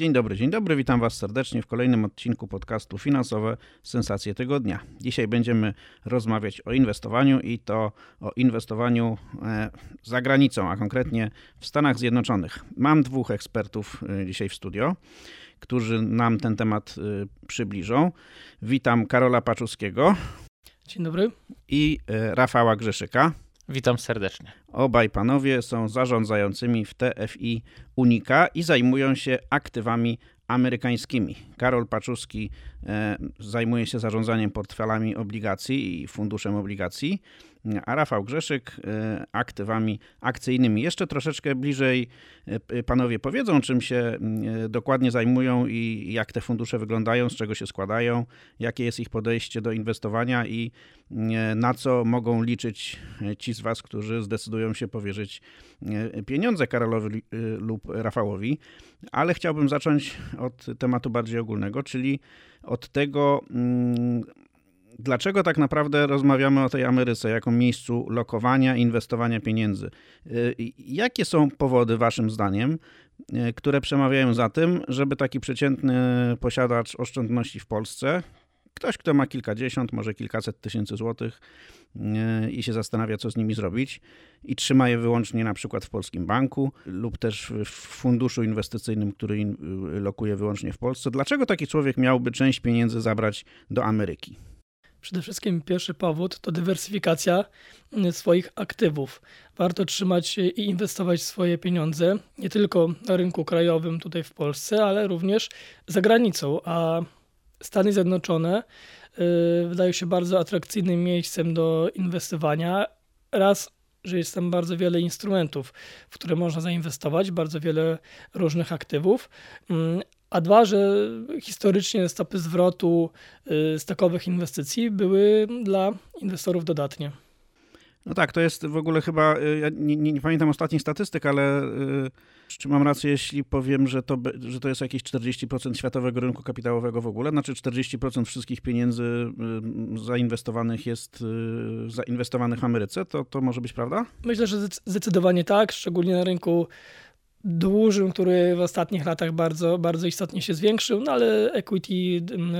Dzień dobry, dzień dobry, witam Was serdecznie w kolejnym odcinku podcastu Finansowe Sensacje Tygodnia. Dzisiaj będziemy rozmawiać o inwestowaniu i to o inwestowaniu e, za granicą, a konkretnie w Stanach Zjednoczonych. Mam dwóch ekspertów e, dzisiaj w studio, którzy nam ten temat e, przybliżą. Witam Karola Paczuskiego. Dzień dobry. I Rafała Grzeszyka. Witam serdecznie. Obaj panowie są zarządzającymi w TFI Unika i zajmują się aktywami amerykańskimi. Karol Paczuski zajmuje się zarządzaniem portfelami obligacji i funduszem obligacji, a Rafał Grzeszyk e, aktywami akcyjnymi. Jeszcze troszeczkę bliżej e, panowie powiedzą, czym się dokładnie zajmują i jak te fundusze wyglądają, z czego się składają, jakie jest ich podejście do inwestowania i na co mogą liczyć ci z was, którzy zdecydują się powierzyć pieniądze Karolowi lub Rafałowi. Ale chciałbym zacząć od tematu bardziej ogólnego, czyli od tego, mm, dlaczego tak naprawdę rozmawiamy o tej Ameryce jako miejscu lokowania, inwestowania pieniędzy. Y, jakie są powody, Waszym zdaniem, y, które przemawiają za tym, żeby taki przeciętny posiadacz oszczędności w Polsce, ktoś, kto ma kilkadziesiąt, może kilkaset tysięcy złotych, E, i się zastanawia, co z nimi zrobić i trzyma je wyłącznie na przykład w polskim banku lub też w funduszu inwestycyjnym, który lokuje wyłącznie w Polsce. Dlaczego taki człowiek miałby część pieniędzy zabrać do Ameryki? Przede wszystkim pierwszy powód to dywersyfikacja mm, swoich aktywów. Warto trzymać i inwestować swoje pieniądze nie tylko na rynku krajowym tutaj w Polsce, ale również za granicą, a Stany Zjednoczone Y, wydają się bardzo atrakcyjnym miejscem do inwestowania. Raz, że jest tam bardzo wiele instrumentów, w które można zainwestować, bardzo wiele różnych aktywów. Mm, a dwa, że historycznie stopy zwrotu y, z takowych inwestycji były dla inwestorów dodatnie. No tak, to jest w ogóle chyba, y, ja nie, nie, pamiętam ostatnich statystyk, ale y, czy mam rację, jeśli powiem, że to, że to jest jakieś 40% światowego rynku kapitałowego w ogóle? Znaczy 40% wszystkich pieniędzy y, zainwestowanych jest zainwestowanych w Ameryce? To, to może być prawda? Myślę, że zdecydowanie tak, szczególnie na rynku dużym, który w ostatnich latach bardzo, bardzo istotnie się zwiększył, no ale equity,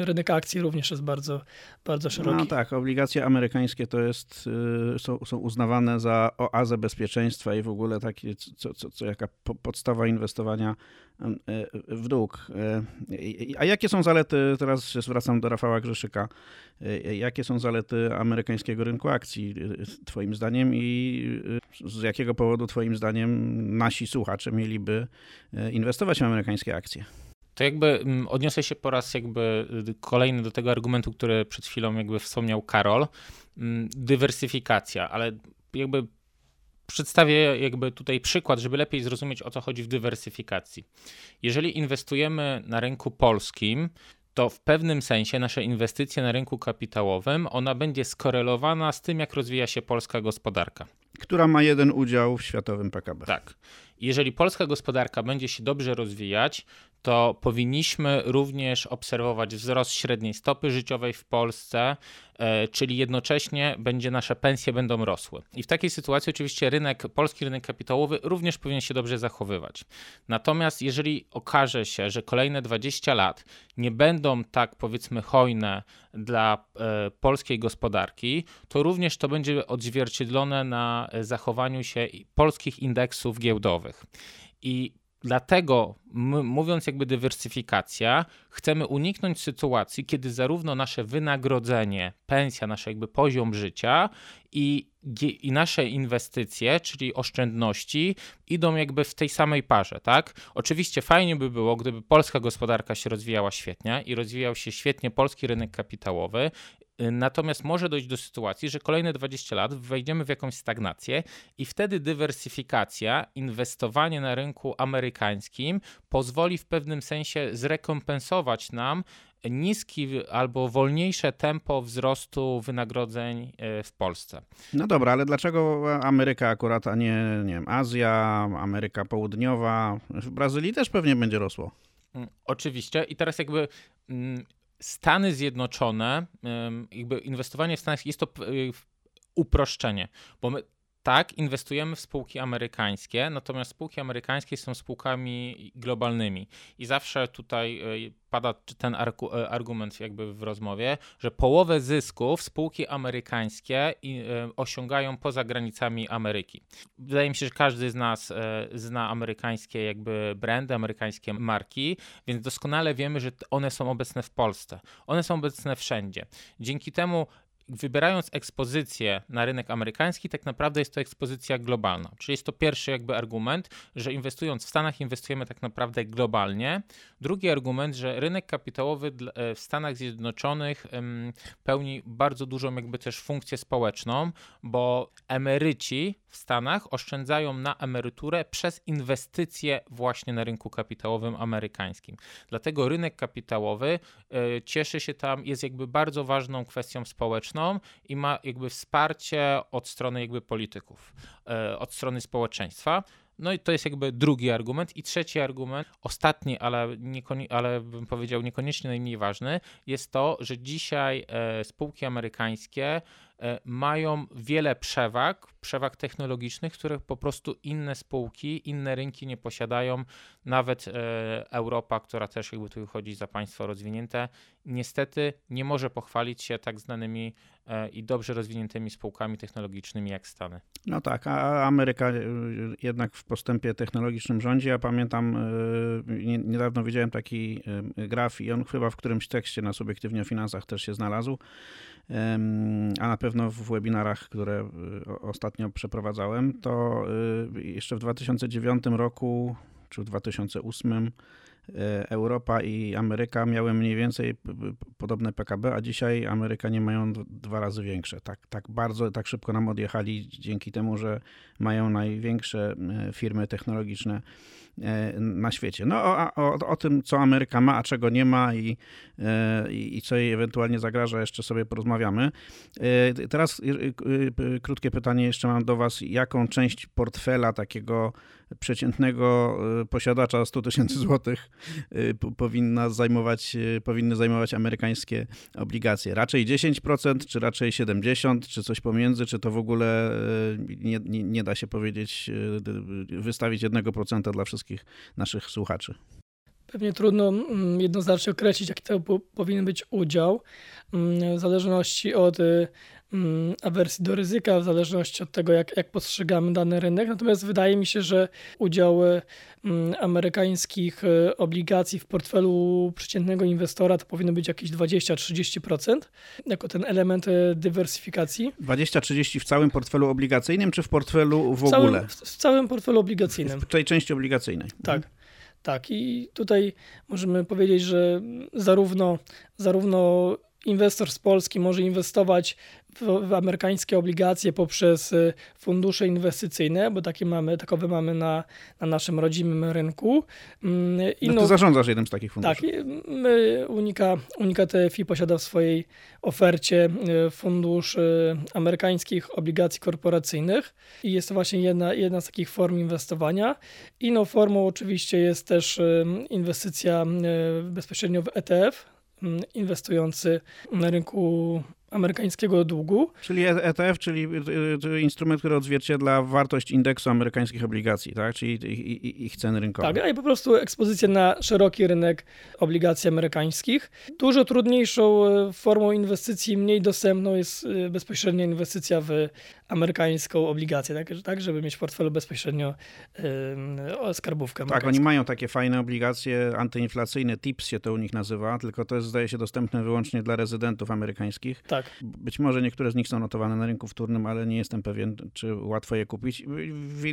rynek akcji również jest bardzo, bardzo szeroki. No tak, obligacje amerykańskie to jest, y, są, są uznawane za oazę bezpieczeństwa i w ogóle takie, co, co, co jaka podstawa inwestowania w dług. Y, a jakie są zalety, teraz zwracam do Rafała Grzeszyka, jakie są zalety amerykańskiego rynku akcji twoim zdaniem i z jakiego powodu twoim zdaniem nasi słuchacze mieliby inwestować w amerykańskie akcje? to jakby odniosę się po raz jakby y, kolejny do tego argumentu, który przed chwilą jakby wspomniał Karol. Dywersyfikacja, ale jakby przedstawię jakby tutaj przykład, żeby lepiej zrozumieć o co chodzi w dywersyfikacji. Jeżeli inwestujemy na rynku polskim, to w pewnym sensie nasze inwestycje na rynku kapitałowym, ona będzie skorelowana z tym, jak rozwija się polska gospodarka. Która ma jeden udział w światowym PKB. Tak. Jeżeli polska gospodarka będzie się dobrze rozwijać, to powinniśmy również obserwować wzrost średniej stopy życiowej w Polsce, e, czyli jednocześnie będzie nasze pensje będą rosły. I w takiej sytuacji oczywiście rynek, polski rynek kapitałowy również powinien się dobrze zachowywać. Natomiast jeżeli okaże się, że kolejne 20 lat nie będą tak powiedzmy hojne dla e, polskiej gospodarki, to również to będzie odzwierciedlone na zachowaniu się polskich indeksów giełdowych. I Dlatego, mówiąc jakby dywersyfikacja, chcemy uniknąć sytuacji, kiedy zarówno nasze wynagrodzenie, pensja, nasz jakby poziom życia i, i nasze inwestycje, czyli oszczędności, idą jakby w tej samej parze, tak? Oczywiście fajnie by było, gdyby polska gospodarka się rozwijała świetnie i rozwijał się świetnie polski rynek kapitałowy Natomiast może dojść do sytuacji, że kolejne 20 lat wejdziemy w jakąś stagnację i wtedy dywersyfikacja, inwestowanie na rynku amerykańskim pozwoli w pewnym sensie zrekompensować nam niski albo wolniejsze tempo wzrostu wynagrodzeń e, w Polsce. No dobra, ale dlaczego Ameryka akurat, a nie, nie wiem, Azja, Ameryka Południowa? W Brazylii też pewnie będzie rosło. Mm, oczywiście. I teraz jakby mm, Stany Zjednoczone, jakby inwestowanie w Stanach jest to uproszczenie, bo my tak, inwestujemy w spółki amerykańskie, natomiast spółki amerykańskie są spółkami globalnymi. I zawsze tutaj e, pada ten e, argument jakby w rozmowie, że połowę zysków spółki amerykańskie e, osiągają poza granicami Ameryki. Wydaje mi się, że każdy z nas zna amerykańskie jakby brandy, amerykańskie marki, więc doskonale wiemy, że one są obecne w Polsce. One są obecne wszędzie. Dzięki temu wybierając ekspozycję na rynek amerykański, tak naprawdę jest to ekspozycja globalna. Czyli jest to pierwszy jakby argument, że inwestując w Stanach, inwestujemy tak naprawdę globalnie. Drugi argument, że rynek kapitałowy w Stanach Zjednoczonych pełni bardzo dużą jakby też funkcję społeczną, bo emeryci w Stanach oszczędzają na emeryturę przez inwestycje właśnie na rynku kapitałowym amerykańskim. Dlatego rynek kapitałowy e, cieszy się tam, jest jakby bardzo ważną kwestią społeczną i ma jakby wsparcie od strony jakby polityków, e, od strony społeczeństwa. No i to jest jakby drugi argument. I trzeci argument, ostatni, ale, ale bym powiedział niekoniecznie najmniej ważny, jest to, że dzisiaj e, spółki amerykańskie mają wiele przewag, przewag technologicznych, których po prostu inne spółki, inne rynki nie posiadają. Nawet e, Europa, która też jakby tu wychodzi za państwo rozwinięte, niestety nie może pochwalić się tak znanymi e, i dobrze rozwiniętymi spółkami technologicznymi jak Stany. No tak, a Ameryka jednak w postępie technologicznym rządzi. Ja pamiętam, niedawno widziałem taki graf i on chyba w którymś tekście na Subiektywnie o Finansach też się znalazł, a na pewno w webinarach, które y, ostatnio przeprowadzałem, to y, jeszcze w 2009 roku czy w 2008 y, Europa i Ameryka miały mniej więcej podobne PKB, a dzisiaj Amerykanie mają dwa razy większe. Tak, tak bardzo, tak szybko nam odjechali dzięki temu, że mają największe firmy technologiczne na świecie. No o, o, o, tym, co Ameryka ma, a czego nie ma i, e, i, i co jej ewentualnie zagraża, jeszcze sobie porozmawiamy. E, teraz krótkie pytanie jeszcze mam do Was. Jaką część portfela takiego przeciętnego posiadacza 100 tysięcy złotych powinna zajmować, powinny zajmować amerykańskie obligacje? Raczej 10%, czy raczej 70%, czy coś pomiędzy, czy to w ogóle nie, nie, nie da się powiedzieć, wystawić 1% dla wszystkich wszystkich naszych słuchaczy. Pewnie trudno mm, jednoznacznie określić, jaki to powinien być udział, mm, w zależności od y, awersji do ryzyka, w zależności od tego, jak, jak postrzegamy dany rynek. Natomiast wydaje mi się, że udział y, amerykańskich y, obligacji w portfelu przeciętnego inwestora to powinno być jakieś 20-30%, jako ten element dywersyfikacji. 20-30% w całym portfelu obligacyjnym, czy w portfelu w, w ogóle? Całym, w, w, całym portfelu obligacyjnym. W tej części obligacyjnej. Tak. Mhm. Tak, i tutaj możemy powiedzieć, że zarówno, zarówno inwestor z Polski może inwestować w, w, amerykańskie obligacje poprzez y, fundusze inwestycyjne, bo takie mamy, takowe mamy na, na naszym rodzimym rynku. Mm, I no, ty no, zarządzasz jednym z takich funduszy. Tak, my, Unika, Unika TFI posiada w swojej ofercie y, fundusz y, amerykańskich obligacji korporacyjnych i jest to właśnie jedna, jedna z takich form inwestowania. Inną formą oczywiście jest też inwestycja bezpośrednio w ETF, inwestujący na rynku amerykańskiego długu. Czyli ETF, czyli y, y, instrument, który odzwierciedla wartość indeksu amerykańskich obligacji, tak? czyli ich ceny rynkowe. Tak, i po prostu ekspozycję na szeroki rynek obligacji amerykańskich. Dużo trudniejszą e, formą inwestycji, mniej dostępną jest e, bezpośrednia inwestycja w amerykańską obligację, tak, tak żeby mieć w portfelu bezpośrednio yy, skarbówkę. Tak, oni mają takie fajne obligacje antyinflacyjne, TIPS się to u nich nazywa, tylko to jest zdaje się dostępne wyłącznie dla rezydentów amerykańskich. Tak. Być może niektóre z nich są notowane na rynku wtórnym, ale nie jestem pewien, czy łatwo je kupić.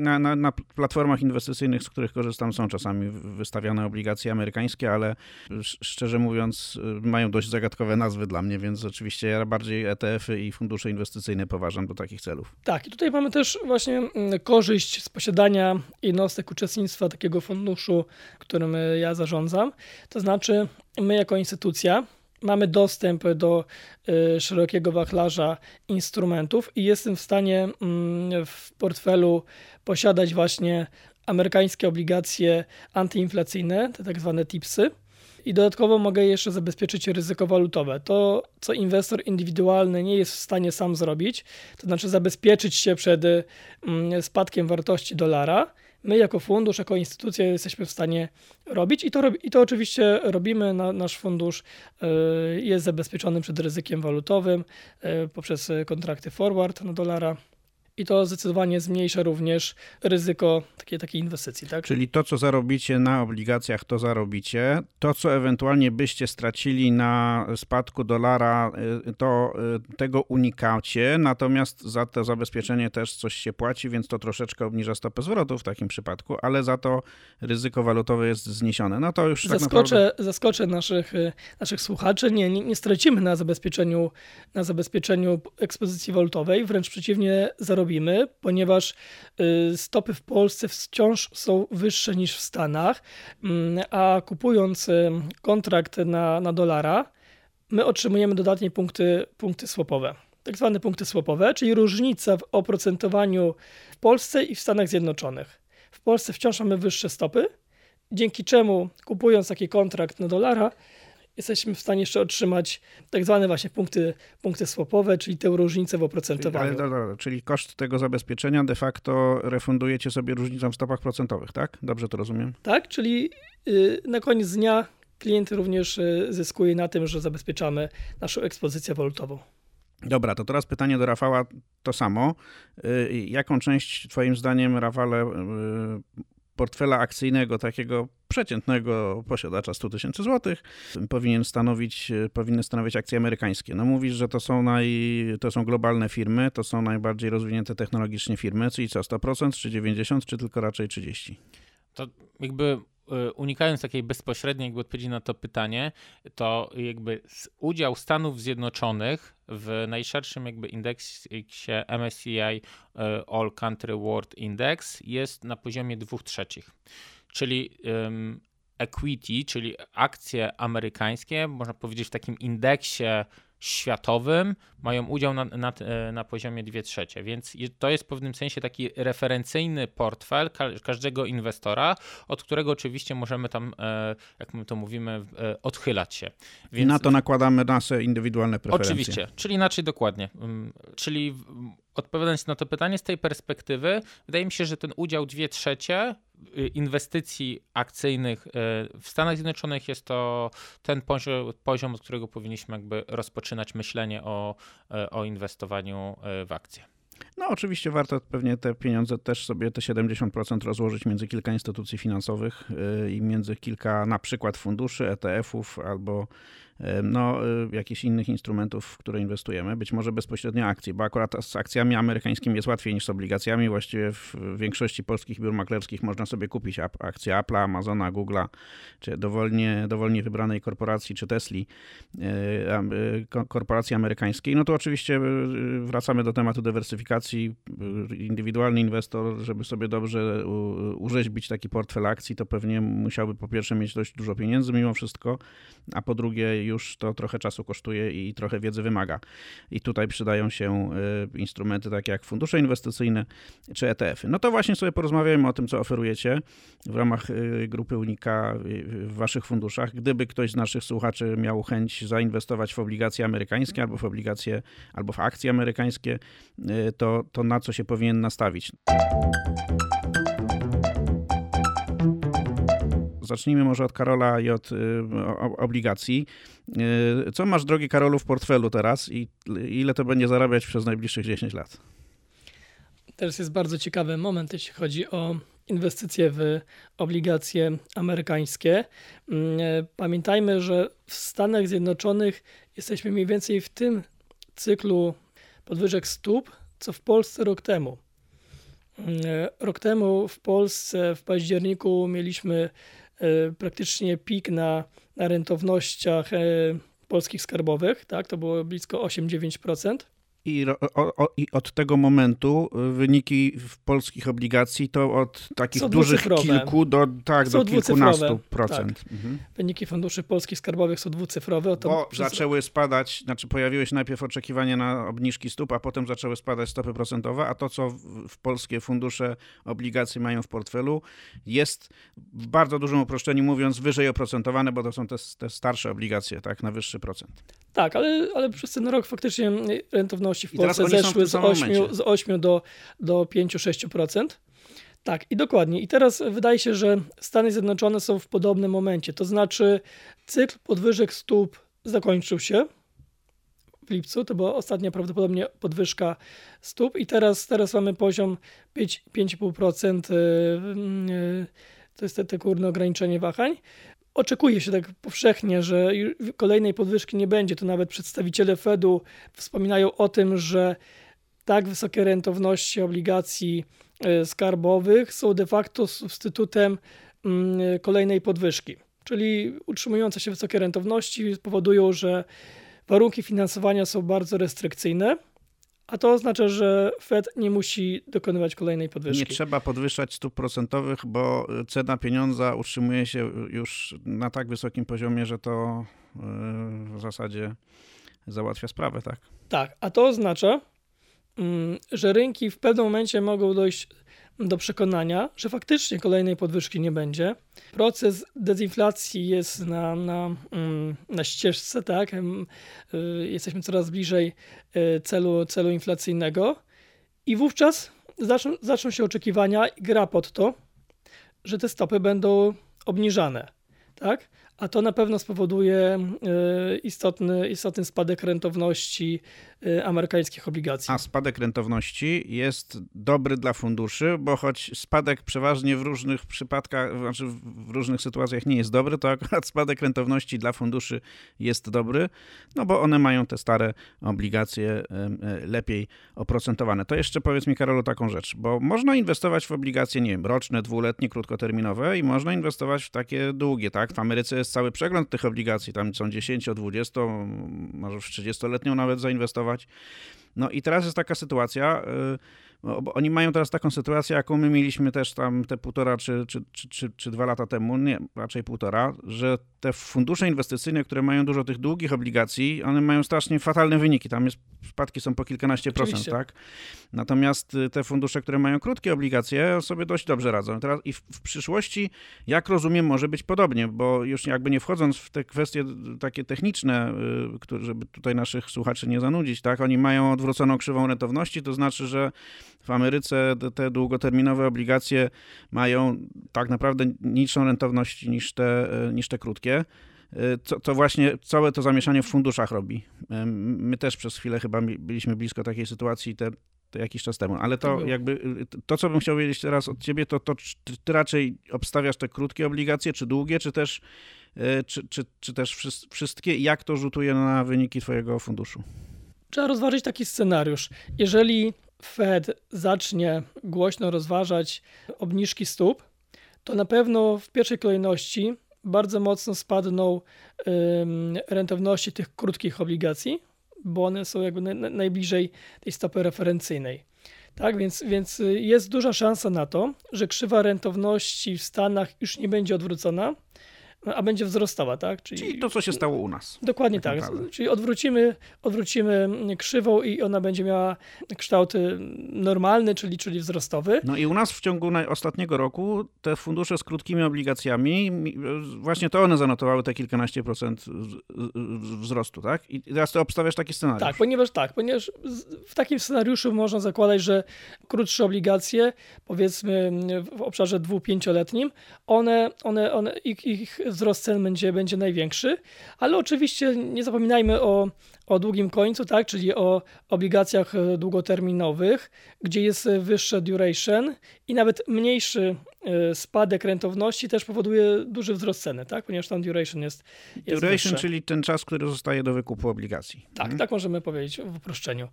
Na, na, na platformach inwestycyjnych, z których korzystam, są czasami wystawiane obligacje amerykańskie, ale szczerze mówiąc mają dość zagadkowe nazwy dla mnie, więc oczywiście ja bardziej ETF-y i fundusze inwestycyjne poważam do takich celów. Tak, i tutaj mamy też właśnie mm, korzyść z posiadania jednostek uczestnictwa takiego funduszu, którym ja zarządzam. To znaczy, my jako instytucja mamy dostęp do y, szerokiego wachlarza instrumentów i jestem w stanie mm, w portfelu posiadać właśnie amerykańskie obligacje antyinflacyjne, te tak zwane TIPSy. I dodatkowo mogę jeszcze zabezpieczyć ryzyko walutowe. To, co inwestor indywidualny nie jest w stanie sam zrobić, to znaczy zabezpieczyć się przed mm, spadkiem wartości dolara, my jako fundusz, jako instytucja jesteśmy w stanie robić i to, i to oczywiście robimy. Na, nasz fundusz y, jest zabezpieczony przed ryzykiem walutowym y, poprzez kontrakty forward na dolara i to zdecydowanie zmniejsza również ryzyko takiej, takiej inwestycji. Tak? Czyli to, co zarobicie na obligacjach, to zarobicie. To, co ewentualnie byście stracili na spadku dolara, y, to y, tego unikacie, natomiast za to zabezpieczenie też coś się płaci, więc to troszeczkę obniża stopę zwrotu w takim przypadku, ale za to ryzyko walutowe jest zniesione. No to już zaskoczę, tak naprawdę... zaskoczę naszych, y, naszych słuchaczy. Nie, nie, nie stracimy na zabezpieczeniu, na zabezpieczeniu ekspozycji walutowej, wręcz przeciwnie, zarobimy robimy, ponieważ y, stopy w Polsce wciąż są wyższe niż w Stanach, mm, a kupując y, kontrakt na, na dolara, my otrzymujemy dodatnie punkty, punkty. Tak zwane punkty swapowe, czyli różnica w oprocentowaniu w Polsce i w Stanach Zjednoczonych. W Polsce wciąż mamy wyższe stopy, dzięki czemu kupując taki kontrakt na dolara, jesteśmy w stanie jeszcze otrzymać tak zwane właśnie punkty, punkty swapowe, czyli tę różnicę w oprocentowaniu. Czyli, ale, czyli koszt tego zabezpieczenia de facto refundujecie sobie różnicą w stopach procentowych, tak? Dobrze to rozumiem? Tak, czyli yy, na koniec dnia klient również yy, zyskuje na tym, że zabezpieczamy naszą ekspozycję walutową. Dobra, to teraz pytanie do Rafała to samo. Yy, jaką część Twoim zdaniem, Rafale, y, portfela akcyjnego takiego przeciętnego posiadacza 100 tysięcy złotych powinien stanowić, powinny stanowić akcje amerykańskie. No mówisz, że to są, naj, to są globalne firmy, to są najbardziej rozwinięte technologicznie firmy, czyli co, 100% czy 90%, czy tylko raczej 30%? To jakby unikając takiej bezpośredniej jakby odpowiedzi na to pytanie, to jakby udział Stanów Zjednoczonych w najszerszym jakby indeksie MSCI y, All Country World Index jest na poziomie 2 trzecich. Czyli um, equity, czyli akcje amerykańskie, można powiedzieć w takim indeksie światowym mają udział na, na, e, na poziomie 2 trzecie, więc to jest w pewnym sensie taki referencyjny portfel każdego inwestora, od którego oczywiście możemy tam, e, jak my to mówimy, e, odchylać się. Więc... I na to nakładamy nasze indywidualne preferencje. Oczywiście, czyli inaczej dokładnie. Mm, czyli odpowiadając na to pytanie z tej perspektywy, wydaje mi się, że ten udział 2 trzecie y, inwestycji akcyjnych y, w Stanach Zjednoczonych jest to ten poziom, poziom od którego powinniśmy jakby rozpoczynać myślenie o, y, o inwestowaniu w akcje. No, oczywiście warto pewnie te pieniądze też sobie te 70% rozłożyć między kilka instytucji finansowych i między kilka na przykład funduszy, ETF-ów albo no, y, jakichś innych instrumentów, w które inwestujemy, być może bezpośrednio akcji, bo akurat z akcjami amerykańskimi jest łatwiej niż z obligacjami. Właściwie w większości polskich biur maklerskich można sobie kupić akcje Apple'a, Amazona, Google'a, czy dowolnie, dowolnie wybranej korporacji, czy Tesli, y, y, korporacji amerykańskiej. No to oczywiście wracamy do tematu dywersyfikacji. Indywidualny inwestor, żeby sobie dobrze urzeźbić taki portfel akcji, to pewnie musiałby po pierwsze mieć dość dużo pieniędzy mimo wszystko, a po drugie już to trochę czasu kosztuje i trochę wiedzy wymaga. I tutaj przydają się y, instrumenty takie jak fundusze inwestycyjne czy ETF-y. No to właśnie sobie porozmawiajmy o tym, co oferujecie w ramach y, grupy Unika w waszych funduszach. Gdyby ktoś z naszych słuchaczy miał chęć zainwestować w obligacje amerykańskie albo w obligacje, albo w akcje amerykańskie, y, to, to na co się powinien nastawić? Zacznijmy może od Karola i od y, obligacji. Y, co masz, drogi Karolu, w portfelu teraz i ile to będzie zarabiać przez najbliższych 10 lat? Teraz jest bardzo ciekawy moment, jeśli chodzi o inwestycje w obligacje amerykańskie. Mm, e, pamiętajmy, że w Stanach Zjednoczonych jesteśmy mniej więcej w tym cyklu podwyżek stóp, co w Polsce rok temu. Mm, e, rok temu w Polsce w październiku mieliśmy praktycznie pik na, na rentownościach e, polskich skarbowych, tak, to było blisko 8-9%. I, o, o, I, od tego momentu wyniki w polskich obligacji to od takich są dużych kilku do, tak, do kilkunastu procent. Tak. Mhm. Wyniki funduszy polskich skarbowych są dwucyfrowe. To Bo przez... zaczęły spadać, znaczy pojawiły się najpierw oczekiwania na obniżki stóp, a potem zaczęły spadać stopy procentowe, a to, co w, polskie fundusze obligacje mają w portfelu, jest w bardzo dużym uproszczeniu mówiąc wyżej oprocentowane, bo to są te, te starsze obligacje, tak, na wyższy procent. Tak, ale, ale przez ten rok faktycznie rentowności w Polsce zeszły z 8, z 8 do, do 5-6%. Tak, i dokładnie. I teraz wydaje się, że Stany Zjednoczone są w podobnym momencie. To znaczy, cykl podwyżek stóp zakończył się w lipcu. To była ostatnia prawdopodobnie podwyżka stóp, i teraz, teraz mamy poziom 5,5%. To jest te, te górne ograniczenie wahań. Oczekuje się tak powszechnie, że kolejnej podwyżki nie będzie. To nawet przedstawiciele Fedu wspominają o tym, że tak wysokie rentowności obligacji e, skarbowych są de facto substytutem mm, kolejnej podwyżki. Czyli utrzymujące się wysokie rentowności powodują, że warunki finansowania są bardzo restrykcyjne, a to oznacza, że Fed nie musi dokonywać kolejnej podwyżki. Nie trzeba podwyższać stóp procentowych, bo cena pieniądza utrzymuje się już na tak wysokim poziomie, że to e, w zasadzie załatwia sprawę, tak? Tak, a to oznacza, mm, że rynki w pewnym momencie mogą dojść do przekonania, że faktycznie kolejnej podwyżki nie będzie. Proces dezinflacji jest na, na, mm, na ścieżce, tak? Y, jesteśmy coraz bliżej y, celu, celu inflacyjnego i wówczas zaczną, zaczną się oczekiwania i gra pod to, że te stopy będą obniżane, tak? a to na pewno spowoduje e, istotny, istotny spadek rentowności amerykańskich obligacji. A spadek rentowności jest dobry dla funduszy, bo choć spadek przeważnie w różnych przypadkach, znaczy w różnych sytuacjach nie jest dobry, to akurat spadek rentowności dla funduszy jest dobry, no bo one mają te stare obligacje e, lepiej oprocentowane. To jeszcze powiedz mi, Karolu, taką rzecz, bo można inwestować w obligacje, nie wiem, roczne, dwuletnie, krótkoterminowe i można inwestować w takie długie, tak? W Ameryce jest cały przegląd tych obligacji, tam są 10, 20, może w 30-letnią nawet zainwestować. No i teraz jest taka sytuacja, y, no, bo oni mają teraz taką sytuację, jaką my mieliśmy też tam te półtora czy, czy, czy, czy, czy dwa lata temu, nie, raczej półtora, że te fundusze inwestycyjne, które mają dużo tych długich obligacji, one mają strasznie fatalne wyniki. Tam jest, spadki są po kilkanaście procent, tak? Natomiast y, te fundusze, które mają krótkie obligacje, sobie dość dobrze radzą. Teraz i w, w przyszłości, jak rozumiem, może być podobnie, bo już jakby nie wchodząc w te kwestie takie techniczne, y, które, żeby tutaj naszych słuchaczy nie zanudzić, tak? Oni mają odwróconą krzywą rentowności, to znaczy, że w Ameryce te długoterminowe obligacje mają tak naprawdę niższą rentowność niż te, y, niż te krótkie wszystkie, y, co, co, właśnie całe to zamieszanie w funduszach robi. My też przez chwilę chyba byliśmy blisko takiej sytuacji te, to jakiś czas temu, ale to jakby, y, to co bym chciał wiedzieć teraz od ciebie, to, to ty raczej obstawiasz te krótkie obligacje, czy długie, czy też, y, czy, czy, czy też wszystkie jak to rzutuje na wyniki twojego funduszu? Trzeba rozważyć taki scenariusz. Jeżeli Fed zacznie głośno rozważać obniżki stóp, to na pewno w pierwszej kolejności bardzo mocno spadną rentowności tych krótkich obligacji, bo one są jakby najbliżej tej stopy referencyjnej. Tak, więc, więc jest duża szansa na to, że krzywa rentowności w Stanach już nie będzie odwrócona, a będzie wzrostała, tak? Czyli, Czyli to, co się stało u nas. Dokładnie tak. tak. Czyli odwrócimy, odwrócimy krzywą i ona będzie miała kształt y, normalny, czyli, czyli wzrostowy. No i u nas w ciągu ostatniego roku te fundusze z krótkimi obligacjami, właśnie to one zanotowały te kilkanaście procent wzrostu, tak? I teraz ty obstawiasz taki scenariusz. Tak, ponieważ tak, ponieważ w takim scenariuszu można zakładać, że krótsze obligacje, powiedzmy w obszarze dwu-pięcioletnim, one, one, one ich, ich wzrost cen będzie, będzie największy, ale oczywiście nie zapominajmy o, o długim końcu, tak, czyli o obligacjach e, długoterminowych, gdzie jest wyższe duration i nawet mniejszy e, spadek rentowności też powoduje duży wzrost ceny, tak, ponieważ tam duration jest, jest Duration, czyli ten czas, który zostaje do wykupu obligacji. Tak, hmm? tak możemy powiedzieć w uproszczeniu.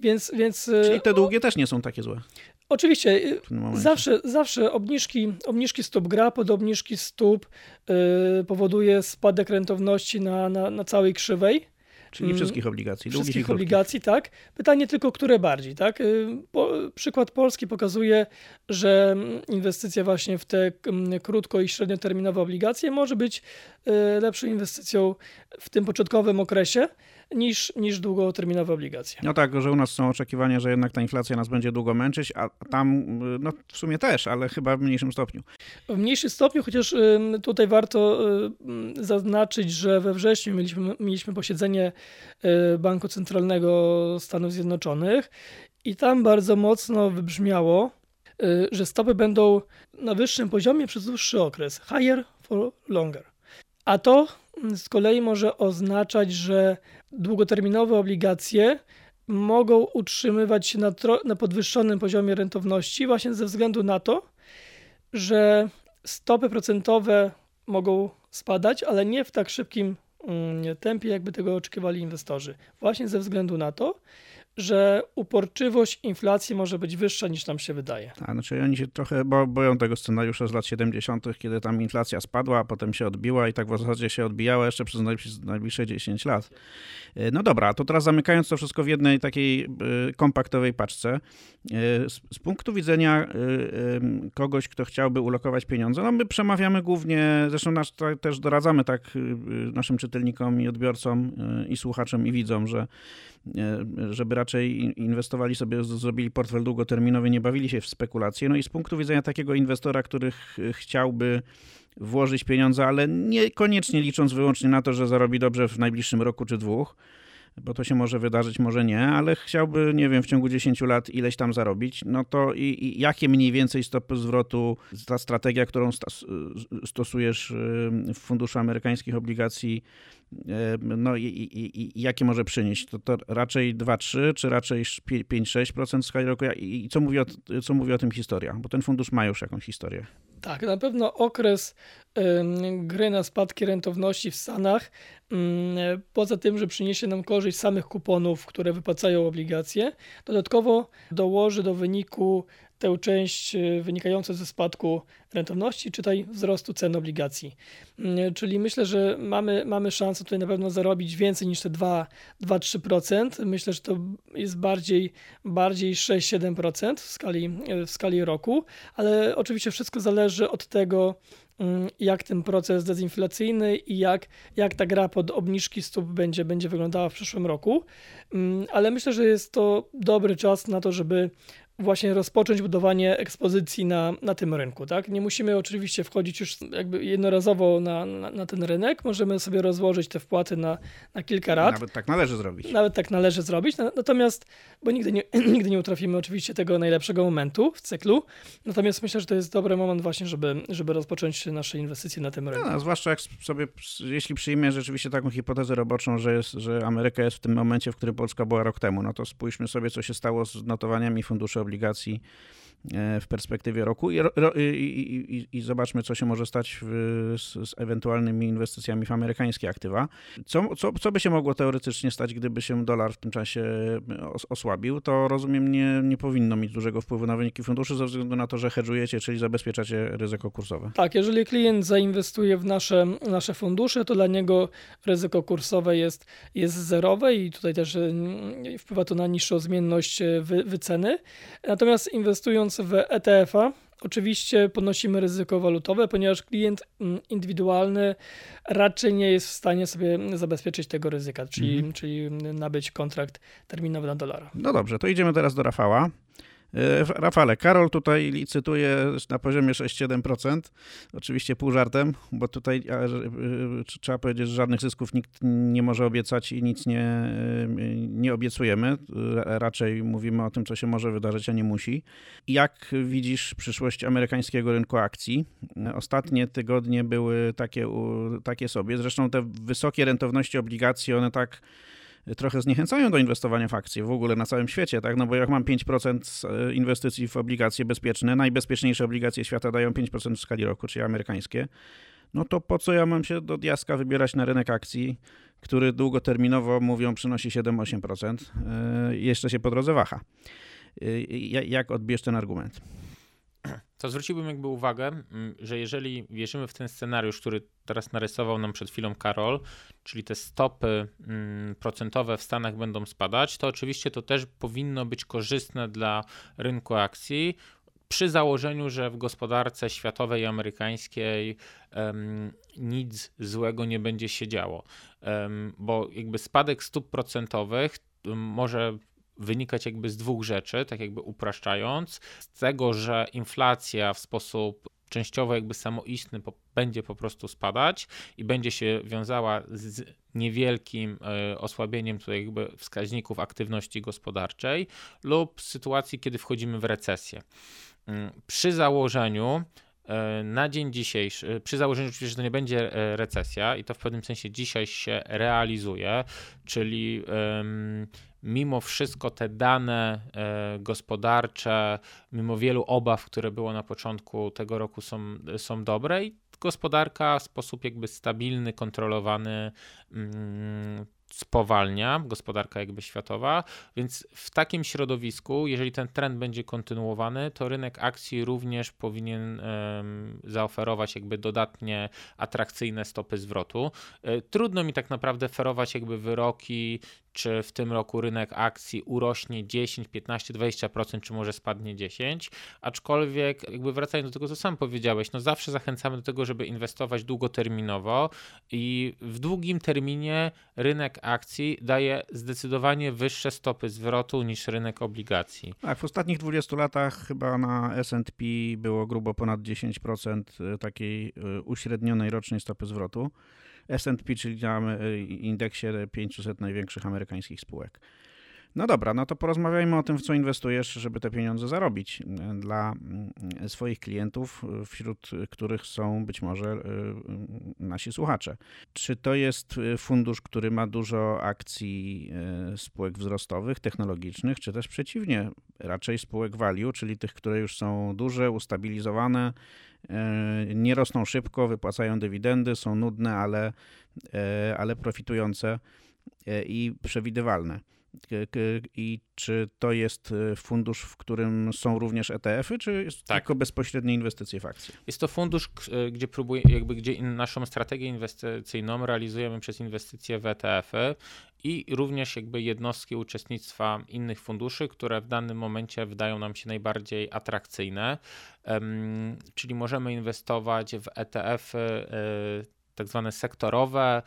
Więc, więc, e, czyli te długie o, też nie są takie złe. Oczywiście, y, zawsze, zawsze obniżki, obniżki stóp gra pod obniżki stóp yy, powoduje spadek rentowności na, na, na całej krzywej. Czyli mm, wszystkich obligacji. Wszystkich obligacji, tak. Pytanie tylko, które bardziej, tak. Y, przykład Polski pokazuje, że inwestycja właśnie w te krótko i średnioterminowe obligacje może być y, lepszą inwestycją w tym początkowym okresie, niż, niż długoterminowe obligacje. No tak, że u nas są oczekiwania, że jednak ta inflacja nas będzie długo męczyć, a tam no w sumie też, ale chyba w mniejszym stopniu. W mniejszym stopniu, chociaż tutaj warto zaznaczyć, że we wrześniu mieliśmy, mieliśmy posiedzenie y, Banku Centralnego Stanów Zjednoczonych i tam bardzo mocno wybrzmiało, y, że stopy będą na wyższym poziomie przez dłuższy okres. Higher for longer. A to z kolei może oznaczać, że długoterminowe obligacje mogą utrzymywać się na, na podwyższonym poziomie rentowności właśnie ze względu na to, że stopy procentowe mogą spadać, ale nie w tak szybkim mm, tempie, jakby tego oczekiwali inwestorzy. Właśnie ze względu na to, że uporczywość inflacji może być wyższa niż nam się wydaje. A, znaczy oni się trochę bo, boją tego scenariusza z lat 70., kiedy tam inflacja spadła, a potem się odbiła i tak w zasadzie się odbijała jeszcze przez najbliższe 10 lat. E, no dobra, to teraz zamykając to wszystko w jednej takiej e, kompaktowej paczce, e, z, z punktu widzenia kogoś, kto chciałby ulokować pieniądze, no my przemawiamy głównie, zresztą nasz, też doradzamy tak naszym czytelnikom i odbiorcom i słuchaczom i widzom, że żeby raczej inwestowali sobie, zrobili portfel długoterminowy, nie bawili się w spekulacje. No i z punktu widzenia takiego inwestora, który chciałby włożyć pieniądze, ale niekoniecznie licząc wyłącznie na to, że zarobi dobrze w najbliższym roku czy dwóch, bo to się może wydarzyć, może nie, ale chciałby, nie wiem, w ciągu 10 lat ileś tam zarobić, no to i, i jakie mniej więcej stopy zwrotu ta strategia, którą stosujesz w funduszu amerykańskich obligacji, no i, i, i jakie może przynieść? To, to raczej 2-3, czy raczej 5-6% w skali roku? I co mówi, o, co mówi o tym historia? Bo ten fundusz ma już jakąś historię. Tak, na pewno okres gry na spadki rentowności w Stanach, poza tym, że przyniesie nam korzyść samych kuponów, które wypłacają obligacje, dodatkowo dołoży do wyniku tę część y, wynikającą ze spadku rentowności, czytaj wzrostu cen obligacji. Mm, czyli myślę, że mamy, mamy szansę tutaj na pewno zarobić więcej niż te 2-3%. Myślę, że to jest bardziej, bardziej 6-7% w skali, w skali roku, ale oczywiście wszystko zależy od tego, mm, jak ten proces dezinflacyjny i jak, jak ta gra pod obniżki stóp będzie, będzie wyglądała w przyszłym roku. Mm, ale myślę, że jest to dobry czas na to, żeby właśnie rozpocząć budowanie ekspozycji na, na tym rynku. Tak? Nie musimy oczywiście wchodzić już jakby jednorazowo na, na, na, ten rynek, możemy sobie rozłożyć te wpłaty na, na kilka lat. Nawet tak należy zrobić. Nawet tak należy zrobić, natomiast, bo nigdy nie, nigdy nie utrafimy oczywiście tego najlepszego momentu w cyklu, natomiast myślę, że to jest dobry moment właśnie, żeby, żeby rozpocząć nasze inwestycje na tym rynku. No, zwłaszcza jak sobie, jeśli przyjmie rzeczywiście taką hipotezę roboczą, że, jest, że Ameryka jest w tym momencie, w którym Polska była rok temu, no to spójrzmy sobie, co się stało z notowaniami funduszy obligacji w perspektywie roku i, i, i, i, zobaczmy, co się może stać w, z, z, ewentualnymi inwestycjami w amerykańskie aktywa. Co, co, co by się mogło teoretycznie stać, gdyby się dolar w tym czasie osłabił? To rozumiem, nie, nie powinno mieć dużego wpływu na wyniki funduszy ze względu na to, że hedżujecie, czyli zabezpieczacie ryzyko kursowe. Tak, jeżeli klient zainwestuje w nasze, nasze fundusze, to dla niego ryzyko kursowe jest, jest zerowe i tutaj też mm, wpływa to na niższą zmienność e, wy, wyceny. Natomiast inwestując w ETF-a, oczywiście ponosimy ryzyko walutowe, ponieważ klient mm, indywidualny raczej nie jest w stanie sobie zabezpieczyć tego ryzyka, czyli, mhm. czyli nabyć kontrakt terminowy na dolara. No dobrze, to idziemy teraz do Rafała. E, Rafale, Karol tutaj licytuje na poziomie 6-7%. Oczywiście pół żartem, bo tutaj e, trzeba powiedzieć, że żadnych zysków nikt nie może obiecać i nic nie, e, nie obiecujemy. Raczej mówimy o tym, co się może wydarzyć, a nie musi. Jak widzisz przyszłość amerykańskiego rynku akcji? Ostatnie tygodnie były takie, takie sobie. Zresztą te wysokie rentowności obligacji, one tak trochę zniechęcają do inwestowania w akcje w ogóle na całym świecie, tak? No bo jak mam 5% e, inwestycji w obligacje bezpieczne, najbezpieczniejsze obligacje świata dają 5% w skali roku, czyli amerykańskie, no to po co ja mam się do diaska wybierać na rynek akcji, który długoterminowo, mówią, przynosi 7-8%, yy, jeszcze się po drodze waha. Yy, jak odbierz ten argument? To zwróciłbym jakby uwagę, mm, że jeżeli wierzymy w ten scenariusz, który teraz narysował nam przed chwilą Karol, czyli te stopy mm, procentowe w Stanach będą spadać, to oczywiście to też powinno być korzystne dla rynku akcji, przy założeniu, że w gospodarce światowej i amerykańskiej um, nic złego nie będzie się działo, um, bo jakby spadek stóp procentowych może wynikać jakby z dwóch rzeczy, tak jakby upraszczając, z tego, że inflacja w sposób częściowo jakby samoistny po, będzie po prostu spadać i będzie się wiązała z niewielkim y, osłabieniem tutaj jakby wskaźników aktywności gospodarczej lub sytuacji, kiedy wchodzimy w recesję. Y, przy założeniu, e, na dzień dzisiejszy, przy założeniu oczywiście, że to nie będzie recesja i to w pewnym sensie dzisiaj się realizuje, czyli mimo wszystko te dane e, gospodarcze, mimo wielu obaw, które było na początku tego roku, są, są dobre i gospodarka w sposób jakby stabilny, kontrolowany mm, spowalnia, gospodarka jakby światowa, więc w takim środowisku, jeżeli ten trend będzie kontynuowany, to rynek akcji również powinien um, zaoferować jakby dodatnie atrakcyjne stopy zwrotu. E, trudno mi tak naprawdę ferować jakby wyroki czy w tym roku rynek akcji urośnie 10, 15, 20%, czy może spadnie 10, aczkolwiek jakby wracając do tego, co sam powiedziałeś, no zawsze zachęcamy do tego, żeby inwestować długoterminowo i w długim terminie rynek akcji daje zdecydowanie wyższe stopy zwrotu niż rynek obligacji. Tak, w ostatnich 20 latach chyba na S&P było grubo ponad 10% takiej y, uśrednionej rocznej stopy zwrotu. S&P, czyli na e, indeksie 500 największych amerykańskich spółek. No dobra, no to porozmawiajmy o tym, w co inwestujesz, żeby te pieniądze zarobić e, dla mm, swoich klientów, wśród których są być może e, nasi słuchacze. Czy to jest fundusz, który ma dużo akcji spółek wzrostowych, technologicznych, czy też przeciwnie, raczej spółek value, czyli tych, które już są duże, ustabilizowane, E, nie rosną szybko, wypłacają dywidendy, są nudne, ale, e, ale profitujące e, i przewidywalne. I czy to jest fundusz, w którym są również ETF-y, czy jest tak. tylko bezpośrednie inwestycje w akcje? Jest to fundusz, gdzie próbuje, jakby gdzie naszą strategię inwestycyjną realizujemy przez inwestycje w ETF-y i również jakby jednostki uczestnictwa innych funduszy, które w danym momencie wydają nam się najbardziej atrakcyjne. Czyli możemy inwestować w ETF-y e, tak zwane sektorowe,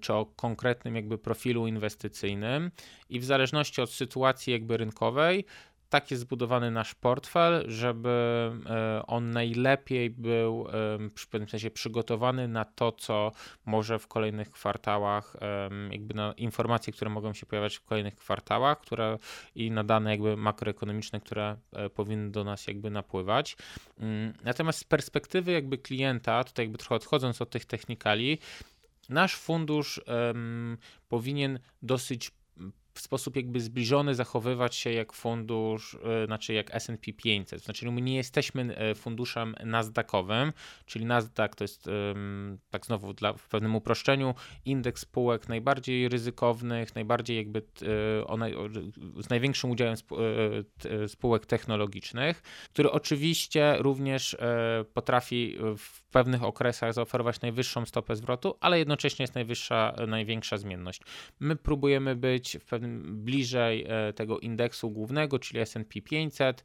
czy o konkretnym jakby profilu inwestycyjnym. I w zależności od sytuacji jakby rynkowej tak jest zbudowany nasz portfel, żeby e, on najlepiej był w pewnym sensie przygotowany na to, co może w kolejnych kwartałach, jakby na informacje, które mogą się pojawiać w kolejnych kwartałach, które i na dane jakby makroekonomiczne, które e, powinny do nas jakby napływać. Mm, natomiast z perspektywy jakby klienta, tutaj jakby trochę odchodząc od tych technikali, nasz fundusz um, powinien dosyć w sposób jakby zbliżony zachowywać się jak fundusz, e, znaczy jak S&P 500. Znaczy my nie jesteśmy e, funduszem nasdaqowym, czyli Nasdaq to jest tak znowu dla, w pewnym uproszczeniu indeks spółek najbardziej ryzykownych, najbardziej jakby e, z największym udziałem spółek technologicznych, który oczywiście również potrafi w pewnych okresach zaoferować najwyższą stopę zwrotu, ale jednocześnie jest najwyższa, największa zmienność. My próbujemy być w pewnym bliżej e, tego indeksu głównego, czyli S&P 500,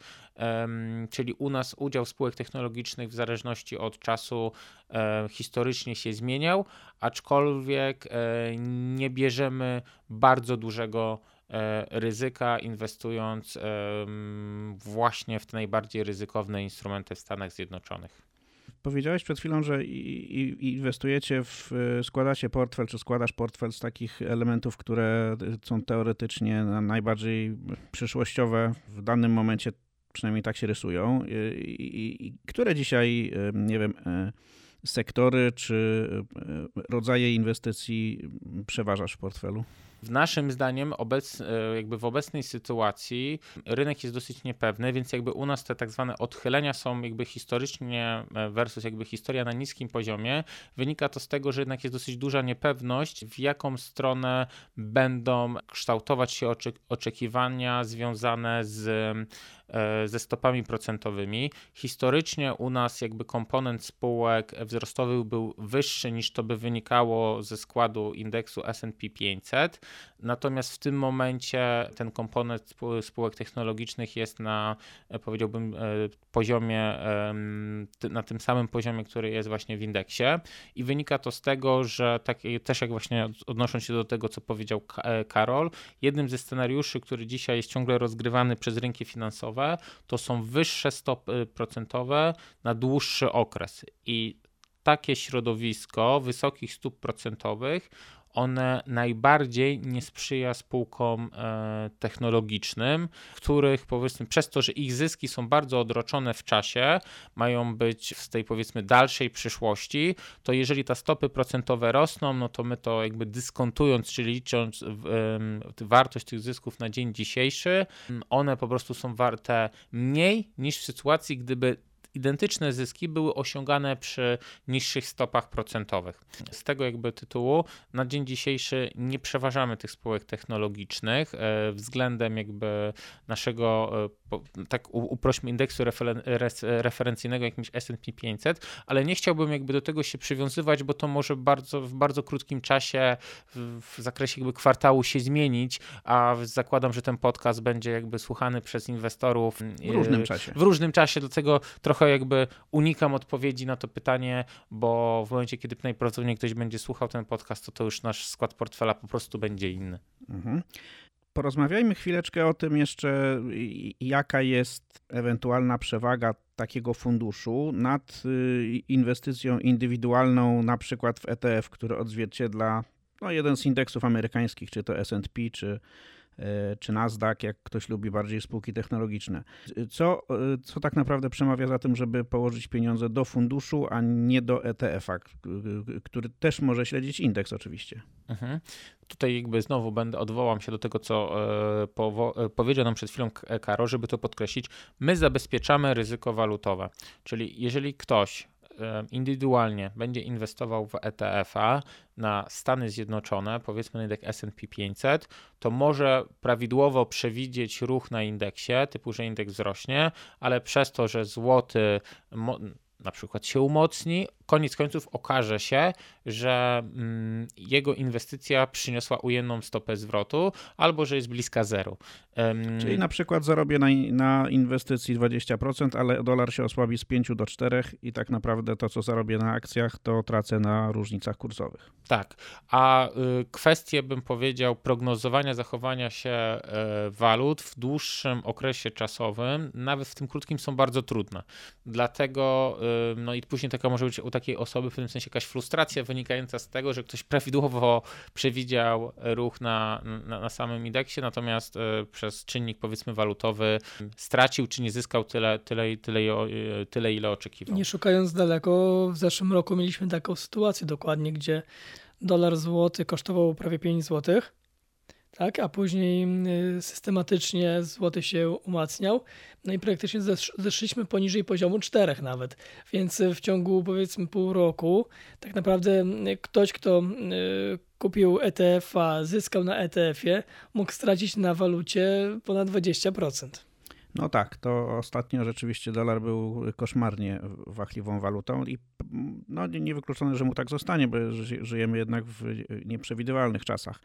czyli u nas udział spółek technologicznych w zależności od czasu e, historycznie się zmieniał, aczkolwiek e, nie bierzemy bardzo dużego ryzyka, inwestując właśnie w te najbardziej ryzykowne instrumenty w Stanach Zjednoczonych. Powiedziałeś przed chwilą, że inwestujecie w, składacie portfel, czy składasz portfel z takich elementów, które są teoretycznie najbardziej przyszłościowe w danym momencie, przynajmniej tak się rysują. I, które dzisiaj, nie wiem, e, sektory czy e, rodzaje inwestycji przeważasz w portfelu? W naszym zdaniem obec, e, jakby w obecnej sytuacji rynek jest dosyć niepewny, więc jakby u nas te tak zwane odchylenia są jakby historycznie e, versus jakby historia na niskim poziomie. Wynika to z tego, że jednak jest dosyć duża niepewność, w jaką stronę będą kształtować się oczekiwania związane z ze stopami procentowymi. Historycznie u nas jakby komponent spółek wzrostowych był wyższy niż to by wynikało ze składu indeksu S&P 500. Natomiast w tym momencie ten komponent spółek technologicznych jest na powiedziałbym poziomie na tym samym poziomie, który jest właśnie w indeksie i wynika to z tego, że tak, też jak właśnie odnosząc się do tego, co powiedział e, Karol, jednym ze scenariuszy, który dzisiaj jest ciągle rozgrywany przez rynki finansowe, to są wyższe stopy procentowe na dłuższy okres. I takie środowisko wysokich stóp procentowych one najbardziej nie sprzyja spółkom e, technologicznym, których powiedzmy przez to, że ich zyski są bardzo odroczone w czasie, mają być z tej powiedzmy dalszej przyszłości, to jeżeli te stopy procentowe rosną, no to my to jakby dyskontując, czyli licząc wartość tych zysków na dzień dzisiejszy, one po prostu są warte mniej niż w sytuacji, gdyby identyczne zyski były osiągane przy niższych stopach procentowych. Z tego jakby tytułu na dzień dzisiejszy nie przeważamy tych spółek technologicznych e, względem jakby naszego, e, tak uprośmy indeksu referencyjnego jakimś S&P 500, ale nie chciałbym jakby do tego się przywiązywać, bo to może bardzo, w bardzo krótkim czasie w zakresie jakby kwartału się zmienić, a zakładam, że ten podcast będzie jakby słuchany przez inwestorów w różnym czasie. W różnym czasie, dlatego trochę jakby unikam odpowiedzi na to pytanie, bo w momencie, kiedy najprawdopodobniej ktoś będzie słuchał ten podcast, to to już nasz skład portfela po prostu będzie inny. Mhm. Porozmawiajmy chwileczkę o tym jeszcze, jaka jest ewentualna przewaga takiego funduszu nad y, inwestycją indywidualną, na przykład w ETF, który odzwierciedla no, jeden z indeksów amerykańskich, czy to SP, czy czy Nasdaq, jak ktoś lubi bardziej spółki technologiczne. Co, e, co tak naprawdę przemawia za tym, żeby położyć pieniądze do funduszu, a nie do ETF-a, który też może śledzić indeks oczywiście. Mhm. Tutaj jakby znowu będę odwołam się do tego, co e, powiedział nam przed chwilą Karo, żeby to podkreślić. My zabezpieczamy ryzyko walutowe, czyli jeżeli ktoś indywidualnie będzie inwestował w ETF-a na Stany Zjednoczone, powiedzmy na indeks S&P 500, to może prawidłowo przewidzieć ruch na indeksie, typu, że indeks wzrośnie, ale przez to, że złoty na przykład się umocni, koniec końców okaże się, że mm, jego inwestycja przyniosła ujemną stopę zwrotu albo że jest bliska zeru. Um, Czyli na przykład zarobię na, na inwestycji 20%, ale dolar się osłabi z 5 do 4 i tak naprawdę to, co zarobię na akcjach, to tracę na różnicach kursowych. Tak, a y, kwestie, bym powiedział, prognozowania zachowania się y, walut w dłuższym okresie czasowym, nawet w tym krótkim, są bardzo trudne. Dlatego, y, no i później taka może być u takiej osoby w pewnym sensie jakaś frustracja wynikająca z tego, że ktoś prawidłowo przewidział ruch na, na, na samym indeksie, natomiast y, przez czynnik powiedzmy walutowy stracił czy nie zyskał tyle, tyle, tyle, tyle ile oczekiwał. Nie szukając daleko, w zeszłym roku mieliśmy taką sytuację dokładnie, gdzie dolar złoty kosztował prawie 5 złotych tak? a później y, systematycznie złoty się umacniał, no i praktycznie zeszliśmy poniżej poziomu 4 nawet, więc w ciągu powiedzmy pół roku tak naprawdę y, ktoś, kto y, kupił ETF-a, zyskał na ETF-ie, mógł stracić na walucie ponad 20%. No tak, to ostatnio rzeczywiście dolar był koszmarnie wachliwą walutą i no, niewykluczone, że mu tak zostanie, bo żyjemy jednak w nieprzewidywalnych czasach.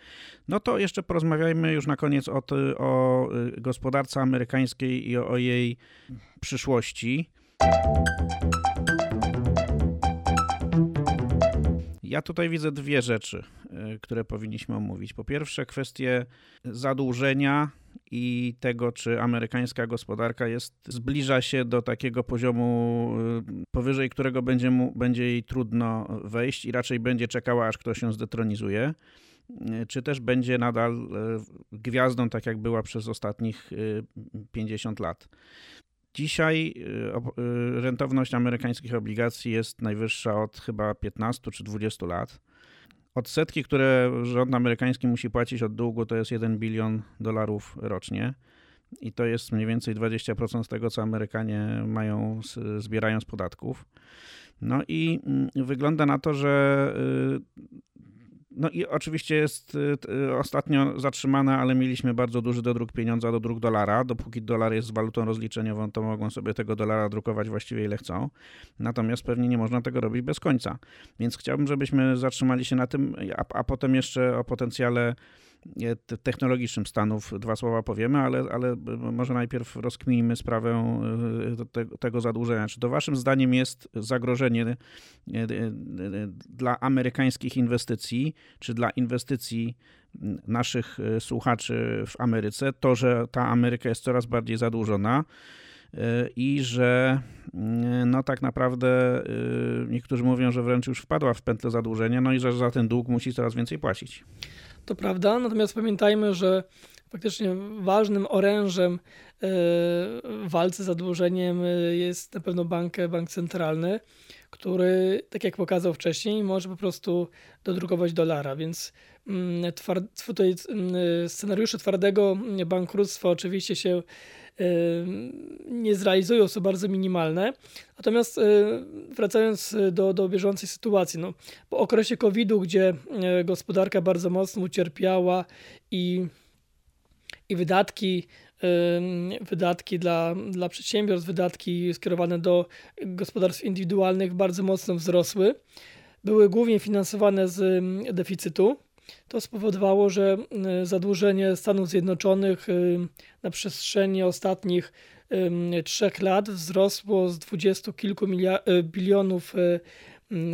No to jeszcze porozmawiajmy już na koniec o, o gospodarce amerykańskiej i o, o jej przyszłości. Ja tutaj widzę dwie rzeczy, y, które powinniśmy omówić. Po pierwsze, kwestie zadłużenia i tego, czy amerykańska gospodarka jest, zbliża się do takiego poziomu, y, powyżej którego będzie, mu, będzie jej trudno wejść i raczej będzie czekała, aż ktoś się zdetronizuje, y, czy też będzie nadal gwiazdą, tak jak była przez ostatnich 50 lat. Dzisiaj y, y, rentowność amerykańskich obligacji jest najwyższa od chyba 15 czy 20 lat. Odsetki, które rząd amerykański musi płacić od długu, to jest 1 bilion dolarów rocznie. I to jest mniej więcej 20% z tego, co Amerykanie mają, zbierają z podatków. No i mm, wygląda na to, że y, No i oczywiście jest ostatnio zatrzymana, ale mieliśmy bardzo duży dodruk pieniądza do druk dolara. Dopóki dolar jest walutą rozliczeniową, to mogą sobie tego dolara drukować właściwie ile chcą. Natomiast pewnie nie można tego robić bez końca. Więc chciałbym, żebyśmy zatrzymali się na tym, a, a potem jeszcze o potencjale technologicznym Stanów dwa słowa powiemy, ale, ale może najpierw rozkminimy sprawę e, tego zadłużenia. Czy to waszym zdaniem jest zagrożenie e, e, dla amerykańskich inwestycji, czy dla inwestycji naszych słuchaczy w Ameryce, to, że ta Ameryka jest coraz bardziej zadłużona i że no tak naprawdę niektórzy mówią, że wręcz już wpadła w pętlę zadłużenia, no i że za ten dług musi coraz więcej płacić. To prawda, natomiast pamiętajmy, że faktycznie ważnym orężem e, w walce z zadłużeniem e, jest na pewno bank, bank centralny, który, tak jak pokazał wcześniej, może po prostu dodrukować dolara, więc mm, tutaj mm, scenariusze twardego bankructwa oczywiście się nie zrealizują, są bardzo minimalne. Natomiast wracając do, do bieżącej sytuacji, no, po okresie COVID-u, gdzie gospodarka bardzo mocno ucierpiała i, i wydatki, wydatki dla, dla przedsiębiorstw, wydatki skierowane do gospodarstw indywidualnych bardzo mocno wzrosły, były głównie finansowane z deficytu to spowodowało, że y, zadłużenie Stanów Zjednoczonych y, na przestrzeni ostatnich trzech lat wzrosło z dwudziestu kilku y, bilionów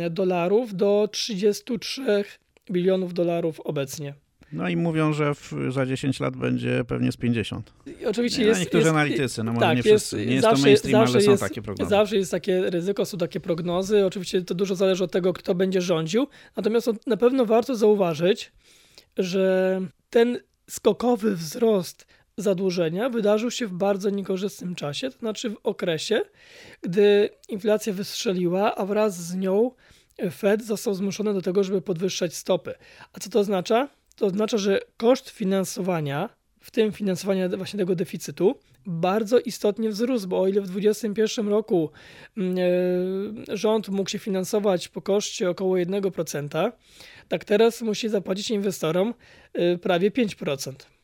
dolarów do 33 bilionów dolarów obecnie. No i mówią, że w, za 10 lat będzie pewnie z 50. I oczywiście jest, niektórzy jest, analitycy, no może tak, nie wszyscy. Jest, nie jest zawsze, to mainstream, ale są takie prognozy. Zawsze jest takie ryzyko, są takie prognozy. Oczywiście to dużo zależy od tego, kto będzie rządził. Natomiast na pewno warto zauważyć, że ten skokowy wzrost zadłużenia wydarzył się w bardzo niekorzystnym czasie, to znaczy w okresie, gdy inflacja wystrzeliła, a wraz z nią Fed został zmuszony do tego, żeby podwyższać stopy. A co to oznacza? To oznacza, że koszt finansowania, w tym finansowania właśnie tego deficytu, bardzo istotnie wzrósł, bo o ile w 2021 roku mm, e, rząd mógł się finansować po koszcie około 1%, tak teraz musi zapłacić inwestorom e, prawie 5%.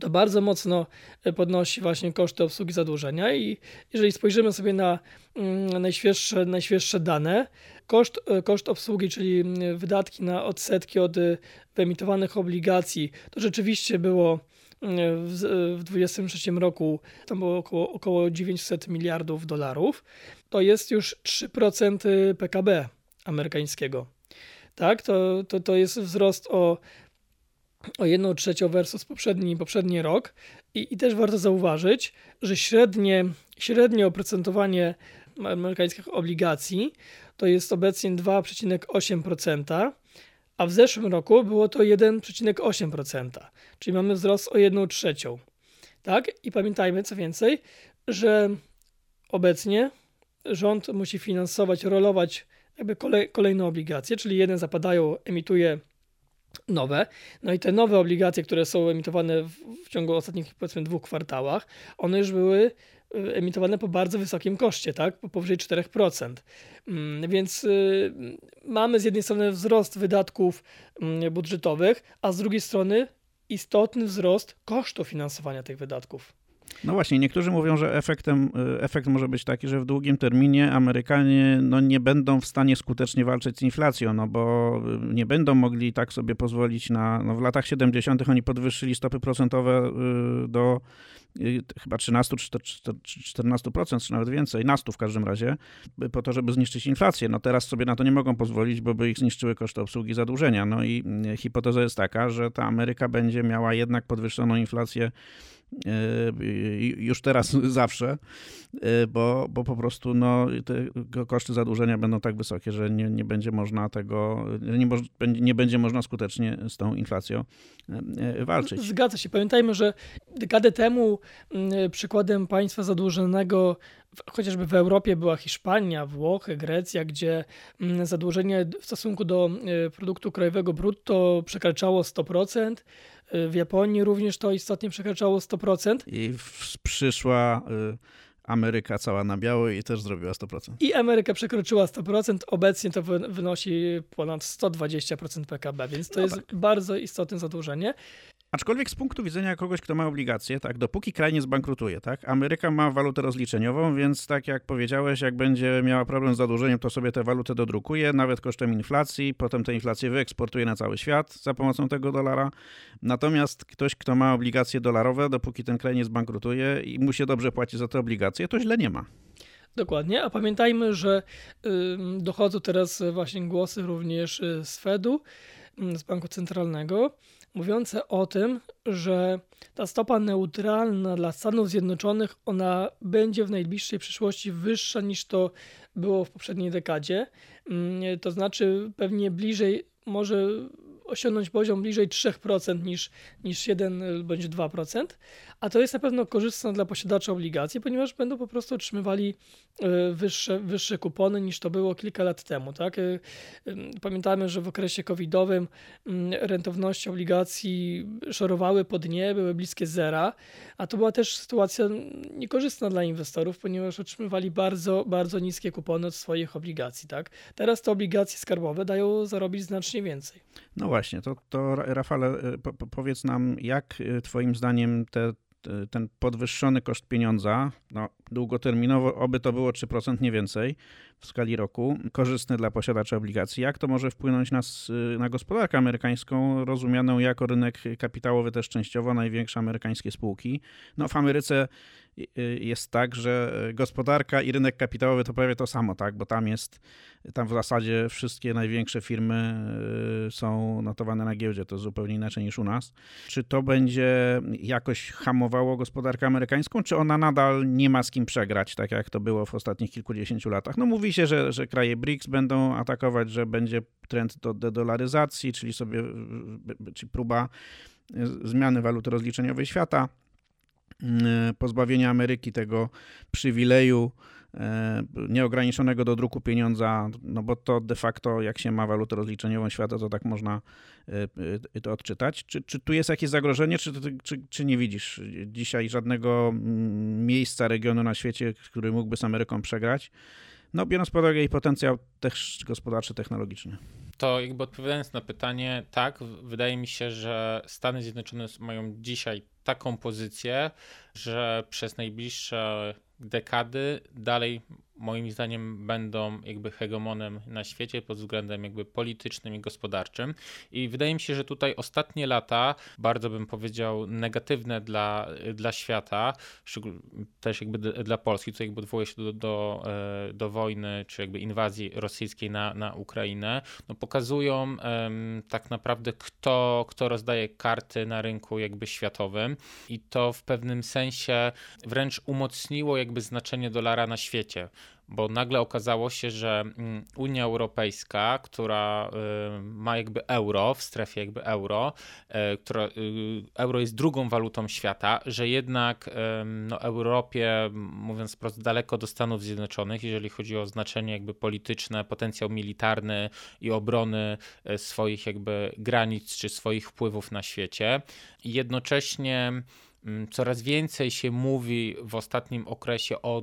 To bardzo mocno e, podnosi właśnie koszty obsługi zadłużenia i jeżeli spojrzymy sobie na mm, najświeższe, najświeższe dane, koszt, koszt obsługi, czyli mm, wydatki na odsetki od wyemitowanych obligacji, to rzeczywiście było w 2023 roku tam było około, około 900 miliardów dolarów. To jest już 3% PKB amerykańskiego. Tak, to, to, to jest wzrost o, o 1 trzecią versus poprzedni, poprzedni rok. I, I też warto zauważyć, że średnie, średnie oprocentowanie amerykańskich obligacji to jest obecnie 2,8%, a w zeszłym roku było to 1,8%, czyli mamy wzrost o 1 trzecią. Tak? I pamiętajmy, co więcej, że obecnie rząd musi finansować, rolować jakby kolej, kolejne obligacje, czyli jeden zapadają, emituje nowe. No i te nowe obligacje, które są emitowane w, w ciągu ostatnich powiedzmy dwóch kwartałach, one już były Y, emitowane po bardzo wysokim koszcie, tak? Po powyżej 4%. Mm, więc y, mamy z jednej strony wzrost wydatków mm, budżetowych, a z drugiej strony istotny wzrost kosztu finansowania tych wydatków. No właśnie, niektórzy mówią, że efektem, y, efekt może być taki, że w długim terminie Amerykanie no, nie będą w stanie skutecznie walczyć z inflacją, no bo nie będą mogli tak sobie pozwolić na. No w latach 70. oni podwyższyli stopy procentowe do chyba 13 czy 14%, czy nawet więcej, nastu w każdym razie, po to, żeby zniszczyć inflację. No teraz sobie na to nie mogą pozwolić, bo by ich zniszczyły koszty obsługi zadłużenia. No i hipoteza jest taka, że ta Ameryka będzie miała jednak podwyższoną inflację już teraz zawsze, e, bo, bo po prostu no, te koszty zadłużenia będą tak wysokie, że nie, nie będzie można tego, nie, nie będzie można skutecznie z tą inflacją e, walczyć. Zgadza się. Pamiętajmy, że dekadę temu przykładem państwa zadłużonego chociażby w Europie była Hiszpania, Włochy, Grecja, gdzie zadłużenie w stosunku do produktu krajowego brutto przekraczało 100%. W Japonii również to istotnie przekraczało 100%. I przyszła y, Ameryka cała na biało i też zrobiła 100%. I Ameryka przekroczyła 100%, obecnie to wynosi ponad 120% PKB, więc to no jest tak. bardzo istotne zadłużenie. Aczkolwiek z punktu widzenia kogoś, kto ma obligacje, tak, dopóki kraj nie zbankrutuje, tak, Ameryka ma walutę rozliczeniową, więc tak jak powiedziałeś, jak będzie miała problem z zadłużeniem, to sobie tę walutę dodrukuje, nawet kosztem inflacji, potem tę inflację wyeksportuje na cały świat za pomocą tego dolara. Natomiast ktoś, kto ma obligacje dolarowe, dopóki ten kraj nie zbankrutuje i mu się dobrze płaci za te obligacje, to źle nie ma. Dokładnie, a pamiętajmy, że dochodzą teraz właśnie głosy również y, z Fedu, z Banku Centralnego, mówiące o tym, że ta stopa neutralna dla Stanów Zjednoczonych, ona będzie w najbliższej przyszłości wyższa niż to było w poprzedniej dekadzie. Mm, to znaczy pewnie bliżej może osiągnąć poziom bliżej 3% niż, niż 1 bądź 2%, a to jest na pewno korzystne dla posiadaczy obligacji, ponieważ będą po prostu otrzymywali e, wyższe, wyższe kupony niż to było kilka lat temu. Tak? E, pamiętamy, że w okresie covidowym rentowności obligacji szorowały pod nie, były bliskie zera, a to była też sytuacja niekorzystna dla inwestorów, ponieważ otrzymywali bardzo, bardzo niskie kupony od swoich obligacji. Tak? Teraz te obligacje skarbowe dają zarobić znacznie więcej. No właśnie, to, to Rafale, e, po, powiedz nam, jak twoim zdaniem te ten podwyższony koszt pieniądza, no, długoterminowo oby to było 3%, nie więcej w skali roku, korzystny dla posiadaczy obligacji. Jak to może wpłynąć na, na gospodarkę amerykańską, rozumianą jako rynek kapitałowy też częściowo, największe amerykańskie spółki? No w Ameryce jest tak, że gospodarka i rynek kapitałowy to prawie to samo, tak? Bo tam jest, tam w zasadzie wszystkie największe firmy y, są notowane na giełdzie, to zupełnie inaczej niż u nas. Czy to będzie jakoś hamowało gospodarkę amerykańską, czy ona nadal nie ma z kim przegrać, tak jak to było w ostatnich kilkudziesięciu latach? No mówi się, że, że kraje BRICS będą atakować, że będzie trend do dedolaryzacji, czyli sobie, czyli próba y, zmiany waluty rozliczeniowej świata. E, pozbawienia Ameryki tego przywileju e, nieograniczonego do druku pieniądza, no bo to de facto, jak się ma walutę rozliczeniową świata, to tak można e, to odczytać. Czy, czy tu jest jakieś zagrożenie, czy, czy, czy nie widzisz dzisiaj żadnego mm, miejsca, regionu na świecie, który mógłby z Ameryką przegrać? No, biorąc pod uwagę jej potencjał też gospodarczy, technologiczny. To jakby odpowiadając na pytanie, tak, wydaje mi się, że Stany Zjednoczone mają dzisiaj taką pozycję, że przez najbliższe dekady dalej moim zdaniem będą jakby hegemonem na świecie pod względem jakby politycznym i gospodarczym. I wydaje mi się, że tutaj ostatnie lata, bardzo bym powiedział negatywne dla, dla świata, też jakby dla Polski, tutaj jakby odwołuję się do, do, e, do wojny, czy jakby inwazji rosyjskiej na, na Ukrainę, no pokazują um, tak naprawdę kto, kto rozdaje karty na rynku jakby światowym i to w pewnym sensie wręcz umocniło jakby znaczenie dolara na świecie bo nagle okazało się, że mm, Unia Europejska, która y, ma jakby euro, w strefie jakby euro, y, która, y, euro jest drugą walutą świata, że jednak no, Europie, mówiąc wprost, daleko do Stanów Zjednoczonych, jeżeli chodzi o znaczenie jakby polityczne, potencjał militarny i obrony swoich jakby granic czy swoich wpływów na świecie. jednocześnie mm, coraz więcej się mówi w ostatnim okresie o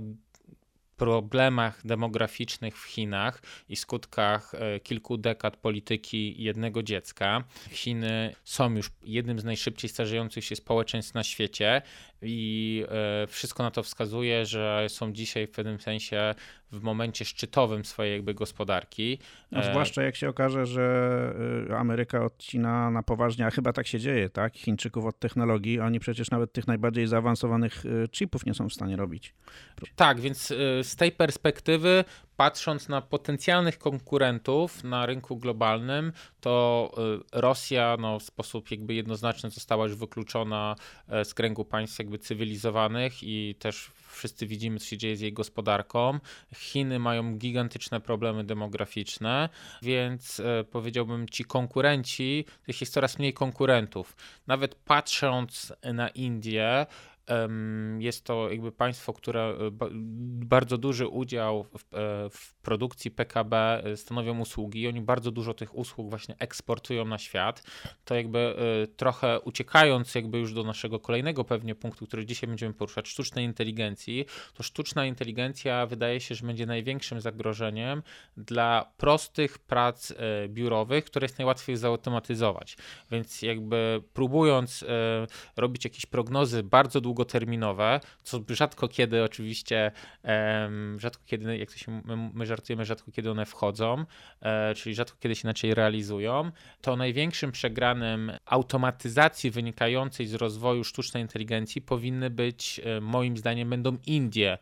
problemach demograficznych w Chinach i skutkach e, kilku dekad polityki jednego dziecka. Chiny są już jednym z najszybciej starzejących się społeczeństw na świecie i e, wszystko na to wskazuje, że są dzisiaj w pewnym sensie w momencie szczytowym swojej jakby gospodarki. No, e, zwłaszcza jak się okaże, że e, Ameryka odcina na poważnie, a chyba tak się dzieje, tak? Chińczyków od technologii, oni przecież nawet tych najbardziej zaawansowanych chipów nie są w stanie robić. Tak, więc z tej perspektywy patrząc na potencjalnych konkurentów na rynku globalnym, to y, Rosja no, w sposób jakby jednoznaczny została już wykluczona e, z kręgu państw jakby cywilizowanych i też wszyscy widzimy, co się dzieje z jej gospodarką. Chiny mają gigantyczne problemy demograficzne, więc e, powiedziałbym, ci konkurenci, tych jest coraz mniej konkurentów. Nawet patrząc na Indię, Jest to jakby państwo, które bardzo duży udział w, w produkcji PKB stanowią usługi. Oni bardzo dużo tych usług właśnie eksportują na świat. To jakby trochę uciekając jakby już do naszego kolejnego pewnie punktu, który dzisiaj będziemy poruszać, sztucznej inteligencji, to sztuczna inteligencja wydaje się, że będzie największym zagrożeniem dla prostych prac e, biurowych, które jest najłatwiej zautomatyzować. Więc jakby próbując e, robić jakieś prognozy bardzo długoterminowe, co rzadko kiedy oczywiście, rzadko kiedy, jak to się, my żartujemy, rzadko kiedy one wchodzą, e, czyli rzadko kiedy się inaczej realizują, to największym przegranym automatyzacji wynikającej z rozwoju sztucznej inteligencji powinny być, moim zdaniem, będą Indie,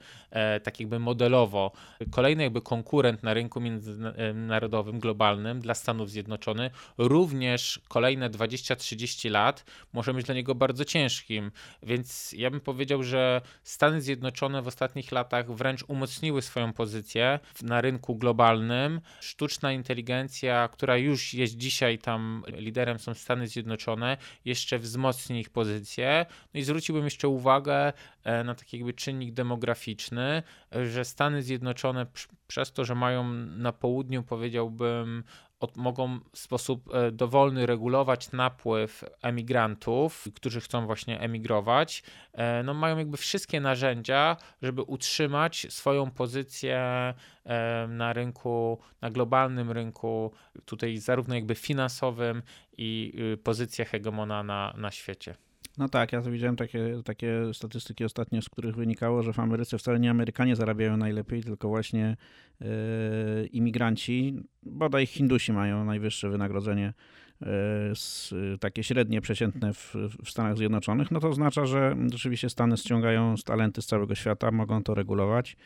tak jakby modelowo. Kolejny jakby konkurent na rynku międzynarodowym, globalnym dla Stanów Zjednoczonych, również kolejne 20-30 lat może być dla niego bardzo ciężkim. Więc ja bym powiedział, że Stany Zjednoczone w ostatnich latach wręcz umocniły swoją pozycję na rynku globalnym. Sztuczna inteligencja, która już jest dzisiaj tam liderem, są Stany Zjednoczone, jeszcze wzmocni ich pozycję. No i zwróciłbym jeszcze uwagę e, na taki jakby czynnik demograficzny, że Stany Zjednoczone przez to, że mają na południu, powiedziałbym, od, mogą w sposób e, dowolny regulować napływ emigrantów, którzy chcą właśnie emigrować, e, no mają jakby wszystkie narzędzia, żeby utrzymać swoją pozycję e, na rynku, na globalnym rynku, tutaj zarówno jakby finansowym i y, pozycję hegemona na, na świecie. No tak, ja widziałem takie, takie statystyki ostatnio, z których wynikało, że w Ameryce wcale nie Amerykanie zarabiają najlepiej, tylko właśnie yy, imigranci. Bodaj Hindusi mają najwyższe wynagrodzenie, yy, takie średnie, przeciętne w, w, Stanach Zjednoczonych. No to oznacza, że rzeczywiście Stany ściągają talenty z całego świata, mogą to regulować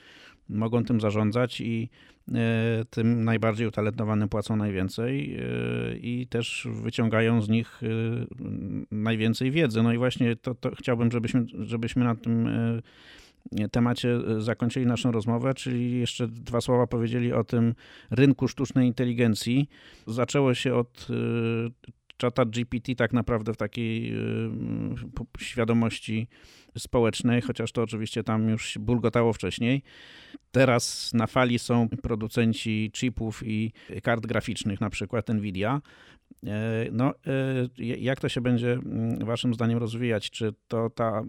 mogą tym zarządzać i e, tym najbardziej utalentowanym płacą najwięcej e, i też wyciągają z nich e, najwięcej wiedzy. No i właśnie to, to chciałbym, żebyśmy, żebyśmy na tym temacie zakończyli naszą rozmowę, czyli jeszcze dwa słowa powiedzieli o tym rynku sztucznej inteligencji. Zaczęło się od czata GPT tak naprawdę w takiej świadomości społecznej, chociaż to oczywiście tam już bulgotało wcześniej. Teraz na fali są producenci chipów i kart graficznych, na przykład Nvidia. E, no, e, jak to się będzie mm, Waszym zdaniem rozwijać? Czy to ta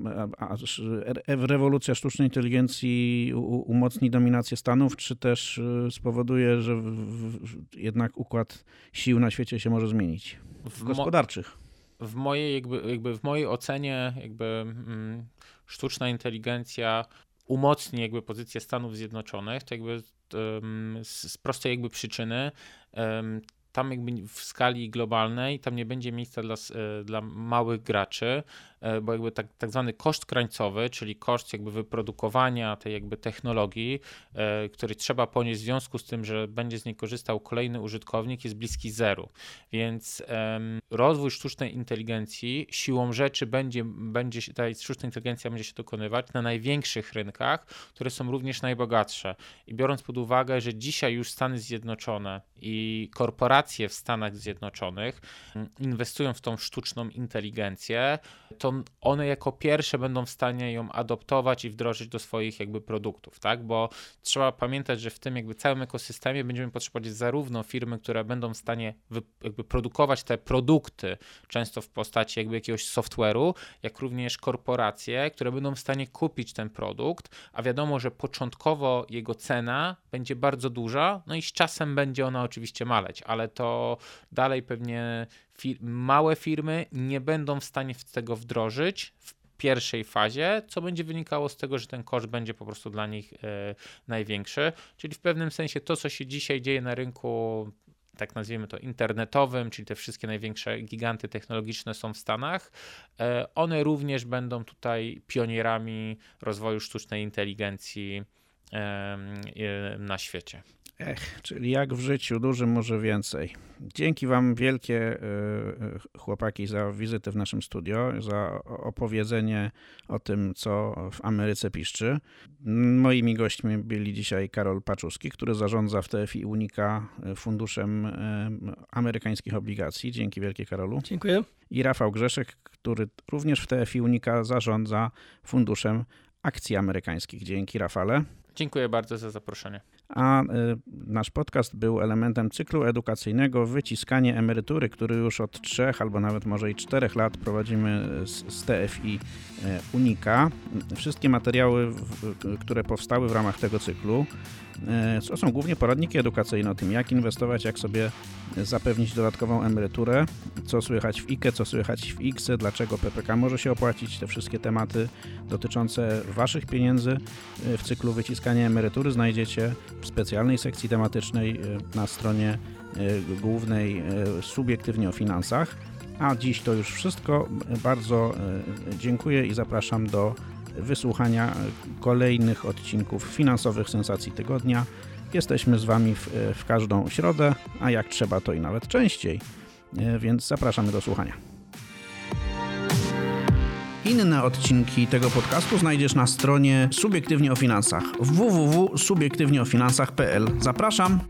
rewolucja sztucznej inteligencji umocni dominację Stanów, czy też e, spowoduje, że jednak układ sił na świecie się może zmienić? W gospodarczych w mojej, jakby, jakby w mojej ocenie jakby mm, sztuczna inteligencja umocni jakby pozycję Stanów Zjednoczonych, to jakby z, z, prostej jakby przyczyny tam jakby w skali globalnej tam nie będzie miejsca dla, dla małych graczy, E, bo jakby tak, tak zwany koszt krańcowy, czyli koszt jakby wyprodukowania tej jakby technologii, e, który trzeba ponieść w związku z tym, że będzie z niej korzystał kolejny użytkownik, jest bliski zeru. Więc rozwój sztucznej inteligencji siłą rzeczy będzie, będzie się, ta sztuczna inteligencja będzie się dokonywać na największych rynkach, które są również najbogatsze. I biorąc pod uwagę, że dzisiaj już Stany Zjednoczone i korporacje w Stanach Zjednoczonych mm, inwestują w tą sztuczną inteligencję, to one jako pierwsze będą w stanie ją adoptować i wdrożyć do swoich jakby produktów, tak? Bo trzeba pamiętać, że w tym jakby całym ekosystemie będziemy potrzebować zarówno firmy, które będą w stanie jakby produkować te produkty, często w postaci jakby jakiegoś software'u, jak również korporacje, które będą w stanie kupić ten produkt, a wiadomo, że początkowo jego cena będzie bardzo duża, no i z czasem będzie ona oczywiście maleć, ale to dalej pewnie fir małe firmy nie będą w stanie tego wdrożyć w pierwszej fazie, co będzie wynikało z tego, że ten koszt będzie po prostu dla nich e, największy. Czyli w pewnym sensie to, co się dzisiaj dzieje na rynku tak nazwijmy to internetowym, czyli te wszystkie największe giganty technologiczne są w Stanach, e, one również będą tutaj pionierami rozwoju sztucznej inteligencji e, na świecie. Ech, czyli jak w życiu, dużo może więcej. Dzięki Wam wielkie, e, e, chłopaki, za wizytę w naszym studio, za opowiedzenie o tym, co w Ameryce piszczy. Moimi gośćmi byli dzisiaj Karol Paczuski, który zarządza w TFI Unika e, funduszem amerykańskich obligacji. Dzięki wielkie, Karolu. Dziękuję. I Rafał Grzeszek, który również w TFI Unika zarządza funduszem akcji amerykańskich. Dzięki, Rafale. Dziękuję bardzo za zaproszenie. A y, nasz podcast był elementem cyklu edukacyjnego Wyciskanie emerytury, który już od trzech albo nawet może i czterech lat prowadzimy z, z TFI y, Unika. Wszystkie materiały, które powstały w ramach tego cyklu, E, to są głównie poradniki edukacyjne o tym, jak inwestować, jak sobie zapewnić dodatkową emeryturę, co słychać w IKE, co słychać w X, dlaczego PPK może się opłacić, te wszystkie tematy dotyczące Waszych pieniędzy e, w cyklu wyciskania emerytury znajdziecie w specjalnej sekcji tematycznej e, na stronie głównej subiektywnie o finansach. A dziś to już wszystko. Bardzo dziękuję i zapraszam do wysłuchania kolejnych odcinków finansowych sensacji tygodnia. Jesteśmy z Wami w, w każdą środę, a jak trzeba, to i nawet częściej, e, więc zapraszamy do słuchania. Inne odcinki tego podcastu znajdziesz na stronie Subiektywnie o Finansach www.subiektywnieofinansach.pl. Zapraszam!